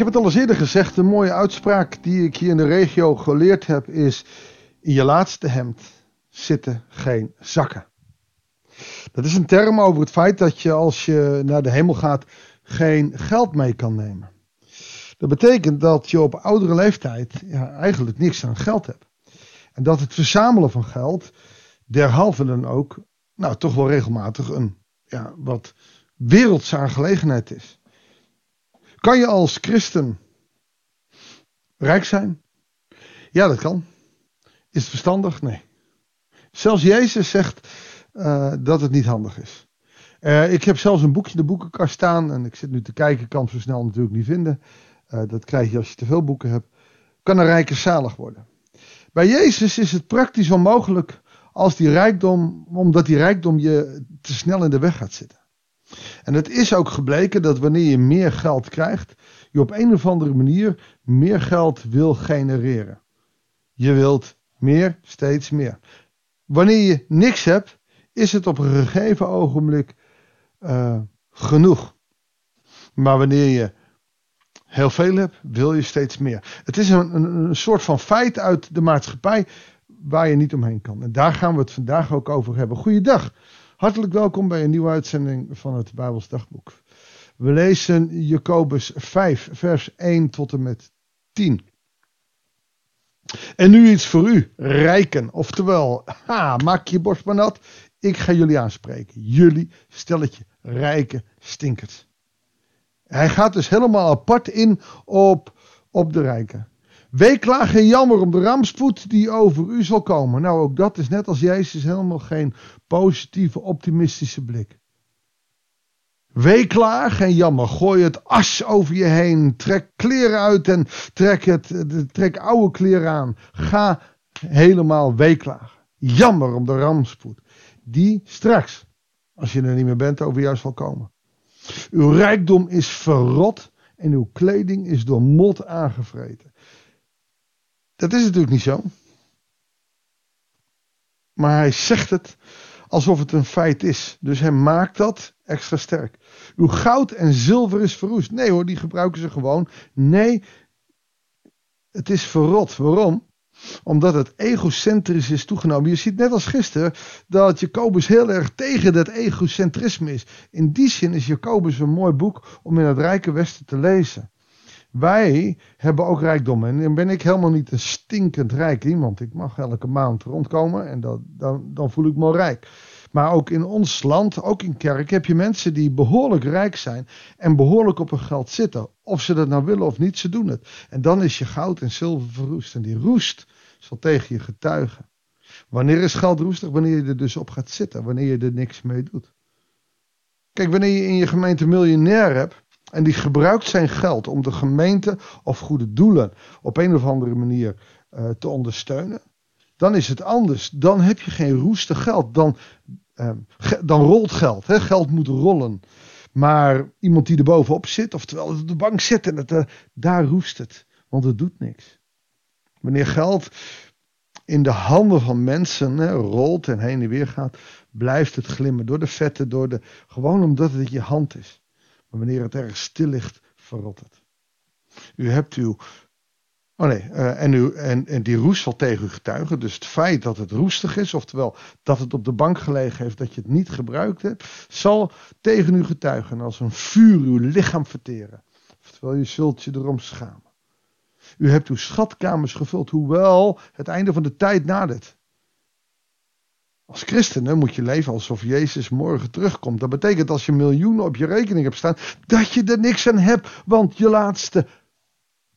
heb het al eens eerder gezegd. Een mooie uitspraak die ik hier in de regio geleerd heb is: in je laatste hemd zitten geen zakken. Dat is een term over het feit dat je als je naar de hemel gaat geen geld mee kan nemen. Dat betekent dat je op oudere leeftijd ja, eigenlijk niks aan geld hebt. En dat het verzamelen van geld, derhalve dan ook, nou toch wel regelmatig een ja, wat wereldse aangelegenheid is. Kan je als christen rijk zijn? Ja, dat kan. Is het verstandig? Nee. Zelfs Jezus zegt uh, dat het niet handig is. Uh, ik heb zelfs een boekje in de boekenkast staan. En ik zit nu te kijken, kan het zo snel natuurlijk niet vinden. Uh, dat krijg je als je te veel boeken hebt. Kan een rijke zalig worden. Bij Jezus is het praktisch onmogelijk als die rijkdom, omdat die rijkdom je te snel in de weg gaat zitten. En het is ook gebleken dat wanneer je meer geld krijgt, je op een of andere manier meer geld wil genereren. Je wilt meer, steeds meer. Wanneer je niks hebt, is het op een gegeven ogenblik uh, genoeg. Maar wanneer je heel veel hebt, wil je steeds meer. Het is een, een, een, soort van feit uit de maatschappij waar je niet omheen kan. En daar gaan we het vandaag ook over hebben. Goeiedag. Hartelijk welkom bij een nieuwe uitzending van het Bijbels Dagboek. We lezen Jacobus 5, vers 1 tot en met 10. En nu iets voor u, rijken. Oftewel, ha, maak je borst maar nat. Ik ga jullie aanspreken. Jullie stelletje rijke stinkers. Hij gaat dus helemaal apart in op, op de rijken. Weeklaag en jammer om de rampspoed die over u zal komen. Nou, ook dat is net als Jezus helemaal geen positieve, optimistische blik. Weeklaag en jammer. Gooi het as over je heen. Trek kleren uit en trek, het, trek oude kleren aan. Ga helemaal weeklagen. Jammer om de rampspoed. Die straks, als je er niet meer bent, over jou zal komen. Uw rijkdom is verrot en uw kleding is door mot aangevreten. Dat is natuurlijk niet zo. Maar hij zegt het alsof het een feit is. Dus hij maakt dat extra sterk. Uw goud en zilver is verroest. Nee hoor, die gebruiken ze gewoon. Nee, het is verrot. Waarom? Omdat het egocentrisch is toegenomen. Je ziet net als gisteren dat Jacobus heel erg tegen dat egocentrisme is. In die zin is Jacobus een mooi boek om in het rijke Westen te lezen. Wij hebben ook rijkdom. En dan ben ik helemaal niet een stinkend rijk iemand. Ik mag elke maand rondkomen en dat, dan, dan voel ik me rijk. Maar ook in ons land, ook in kerk, heb je mensen die behoorlijk rijk zijn en behoorlijk op hun geld zitten. Of ze dat nou willen of niet, ze doen het. En dan is je goud en zilver verroest. En die roest zal tegen je getuigen. Wanneer is geld roestig? Wanneer je er dus op gaat zitten. Wanneer je er niks mee doet. Kijk, wanneer je in je gemeente miljonair hebt. En die gebruikt zijn geld om de gemeente of goede doelen op een of andere manier uh, te ondersteunen. Dan is het anders. Dan heb je geen roestig geld. Dan, uh, dan rolt geld. Hè? Geld moet rollen. Maar iemand die er bovenop zit, oftewel het op de bank zit en het, uh, daar roest het. Want het doet niks. Wanneer geld in de handen van mensen rolt en heen en weer gaat, blijft het glimmen door de vetten, door de, gewoon omdat het je hand is. Maar wanneer het ergens stil ligt, verrot het. U hebt uw. Oh nee, uh, en, u, en, en die roest zal tegen u getuigen. Dus het feit dat het roestig is, oftewel dat het op de bank gelegen heeft, dat je het niet gebruikt hebt, zal tegen u getuigen als een vuur uw lichaam verteren. Oftewel, je zult je erom schamen. U hebt uw schatkamers gevuld, hoewel het einde van de tijd nadert. Als christen moet je leven alsof Jezus morgen terugkomt. Dat betekent als je miljoenen op je rekening hebt staan, dat je er niks aan hebt, want je laatste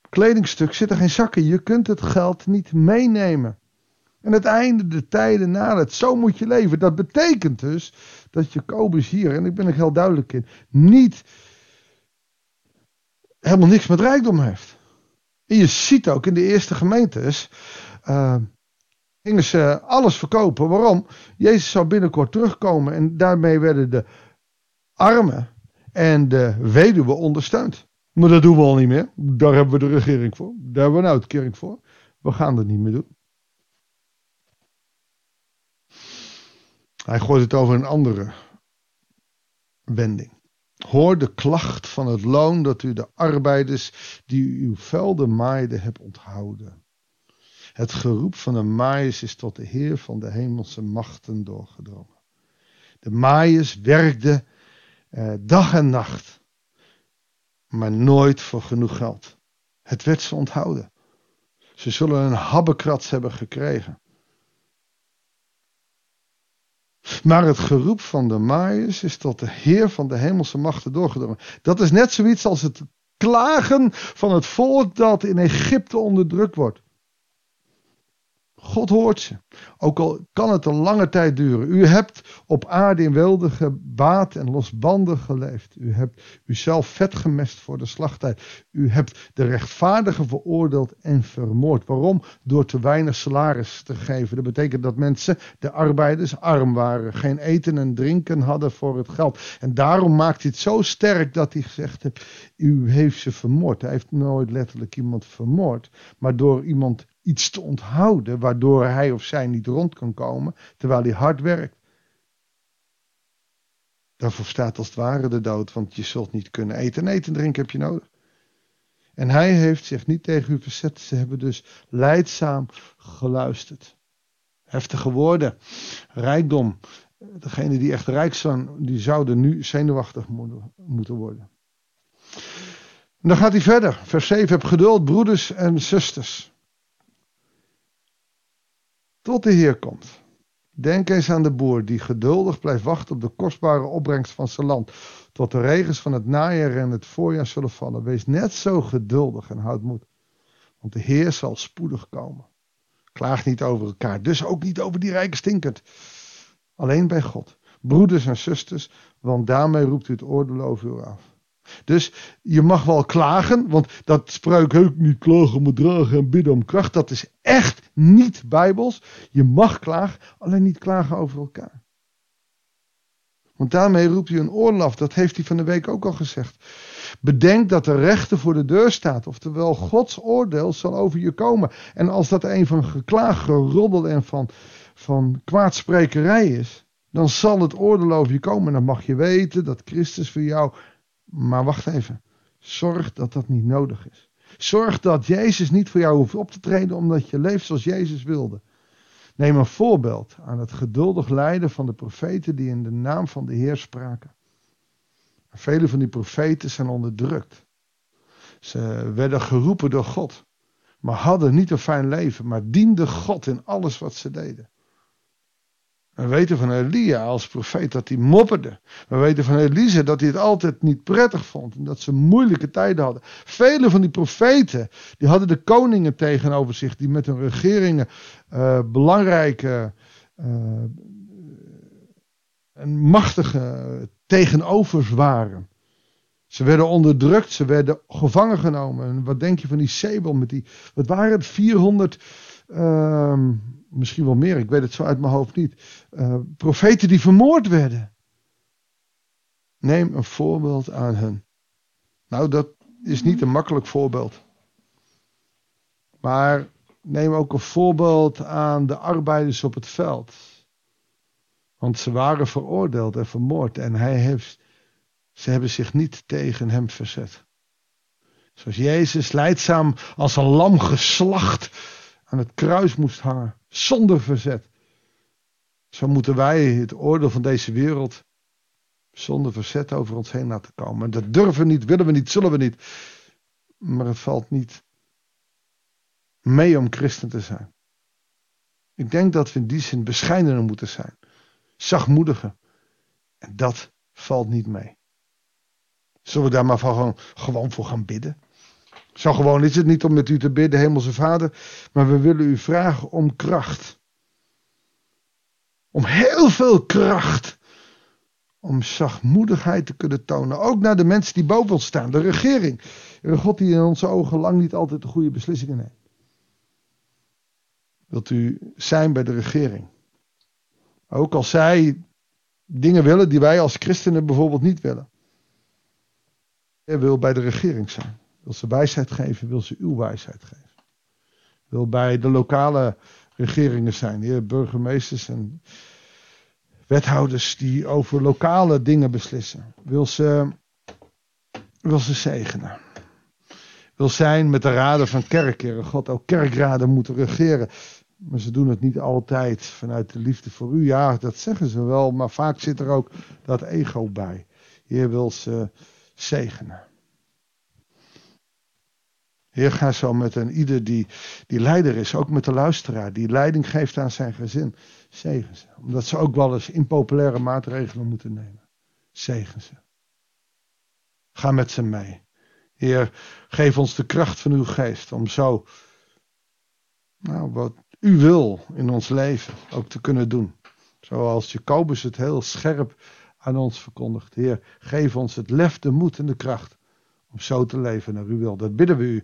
kledingstuk zit er geen zakken. Je kunt het geld niet meenemen. En het einde de tijden nadert. Zo moet je leven. Dat betekent dus dat Jacobus hier, en ik ben er heel duidelijk in, niet helemaal niks met rijkdom heeft. En je ziet ook in de eerste gemeentes. Uh, gingen ze alles verkopen. Waarom? Jezus zou binnenkort terugkomen. En daarmee werden de armen en de weduwen ondersteund. Maar dat doen we al niet meer. Daar hebben we de regering voor. Daar hebben we een uitkering voor. We gaan dat niet meer doen. Hij gooit het over een andere wending. Hoor de klacht van het loon dat u de arbeiders die uw velden maaiden hebt onthouden. Het geroep van de maaiers is tot de Heer van de hemelse machten doorgedrongen. De maaiers werkten eh, dag en nacht, maar nooit voor genoeg geld. Het werd ze onthouden. Ze zullen een habbekrats hebben gekregen. Maar het geroep van de maaiers is tot de Heer van de hemelse machten doorgedrongen. Dat is net zoiets als het klagen van het volk dat in Egypte onderdrukt wordt. God hoort ze. Ook al kan het een lange tijd duren. U hebt op aarde in wilde gebaat en losbandig geleefd. U hebt uzelf vet gemest voor de slachttijd. U hebt de rechtvaardigen veroordeeld en vermoord. Waarom? Door te weinig salaris te geven. Dat betekent dat mensen, de arbeiders, arm waren. Geen eten en drinken hadden voor het geld. En daarom maakt hij het zo sterk dat hij gezegd heeft: U heeft ze vermoord. Hij heeft nooit letterlijk iemand vermoord. Maar door iemand iets te onthouden waardoor hij of zij niet rond kan komen terwijl hij hard werkt. Daarvoor staat als het ware de dood, want je zult niet kunnen eten. En eten en drinken heb je nodig. En hij heeft zich niet tegen u verzet. Ze hebben dus leidzaam geluisterd. Heftige woorden. Rijkdom. Degene die echt rijk zijn, die zouden nu zenuwachtig moeten worden. En dan gaat hij verder. Vers 7. Heb geduld, broeders en zusters tot de Heer komt. Denk eens aan de boer die geduldig blijft wachten op de kostbare opbrengst van zijn land, tot de regens van het najaar en het voorjaar zullen vallen. Wees net zo geduldig en houd moed, want de Heer zal spoedig komen. Klaag niet over elkaar, dus ook niet over die rijke stinkert. Alleen bij God, broeders en zusters, want daarmee roept u het oordeel over u af. Dus je mag wel klagen, want dat spreuk ook niet klagen, maar dragen en bidden om kracht. Dat is echt niet bijbels. Je mag klagen, alleen niet klagen over elkaar. Want daarmee roept hij een oordeel af. Dat heeft hij van de week ook al gezegd. Bedenk dat de rechter voor de deur staat. Oftewel, Gods oordeel zal over je komen. En als dat een van geklaag, geroddel en van, van kwaadsprekerij is. Dan zal het oordeel over je komen. En dan mag je weten dat Christus voor jou maar wacht even. Zorg dat dat niet nodig is. Zorg dat Jezus niet voor jou hoeft op te treden omdat je leeft zoals Jezus wilde. Neem een voorbeeld aan het geduldig lijden van de profeten die in de naam van de Heer spraken. Vele van die profeten zijn onderdrukt. Ze werden geroepen door God, maar hadden niet een fijn leven, maar dienden God in alles wat ze deden. We weten van Elia als profeet dat hij mopperde. We weten van Elise dat hij het altijd niet prettig vond. En dat ze moeilijke tijden hadden. Vele van die profeten die hadden de koningen tegenover zich. Die met hun regeringen uh, belangrijke uh, en machtige tegenover waren. Ze werden onderdrukt. Ze werden gevangen genomen. En wat denk je van die Sebel met die... Wat waren het? 400... Uh, misschien wel meer, ik weet het zo uit mijn hoofd niet. Uh, profeten die vermoord werden. Neem een voorbeeld aan hen. Nou, dat is niet een makkelijk voorbeeld. Maar neem ook een voorbeeld aan de arbeiders op het veld. Want ze waren veroordeeld en vermoord en hij heeft, ze hebben zich niet tegen hem verzet. Zoals Jezus leidzaam als een lam geslacht aan het kruis moest hangen, zonder verzet. Zo moeten wij het oordeel van deze wereld zonder verzet over ons heen laten komen. Dat durven we niet, willen we niet, zullen we niet. Maar het valt niet mee om christen te zijn. Ik denk dat we in die zin bescheidener moeten zijn. Zachtmoediger. En dat valt niet mee. Zullen we daar maar van gewoon voor gaan bidden? Zo gewoon is het niet om met u te bidden, Hemelse Vader, maar we willen u vragen om kracht. Om heel veel kracht. Om zachtmoedigheid te kunnen tonen. Ook naar de mensen die boven ons staan, de regering. Een God die in onze ogen lang niet altijd de goede beslissingen neemt. Wilt u zijn bij de regering? Ook als zij dingen willen die wij als christenen bijvoorbeeld niet willen. Hij wil bij de regering zijn. Wil ze wijsheid geven, wil ze uw wijsheid geven. Wil bij de lokale regeringen zijn, heer burgemeesters en wethouders die over lokale dingen beslissen. Wil ze wil ze zegenen. Wil zijn met de raden van kerken. God, ook kerkraden moeten regeren. Maar ze doen het niet altijd vanuit de liefde voor u. Ja, dat zeggen ze wel, maar vaak zit er ook dat ego bij. Heer wil ze zegenen. Heer, ga zo met een ieder die, die leider is, ook met de luisteraar, die leiding geeft aan zijn gezin. Zegen ze. Omdat ze ook wel eens impopulaire maatregelen moeten nemen. Zegen ze. Ga met ze mee. Heer, geef ons de kracht van uw geest om zo, nou, wat u wil in ons leven ook te kunnen doen. Zoals Jacobus het heel scherp aan ons verkondigt. Heer, geef ons het lef, de moed en de kracht om zo te leven naar uw wil. Dat bidden we u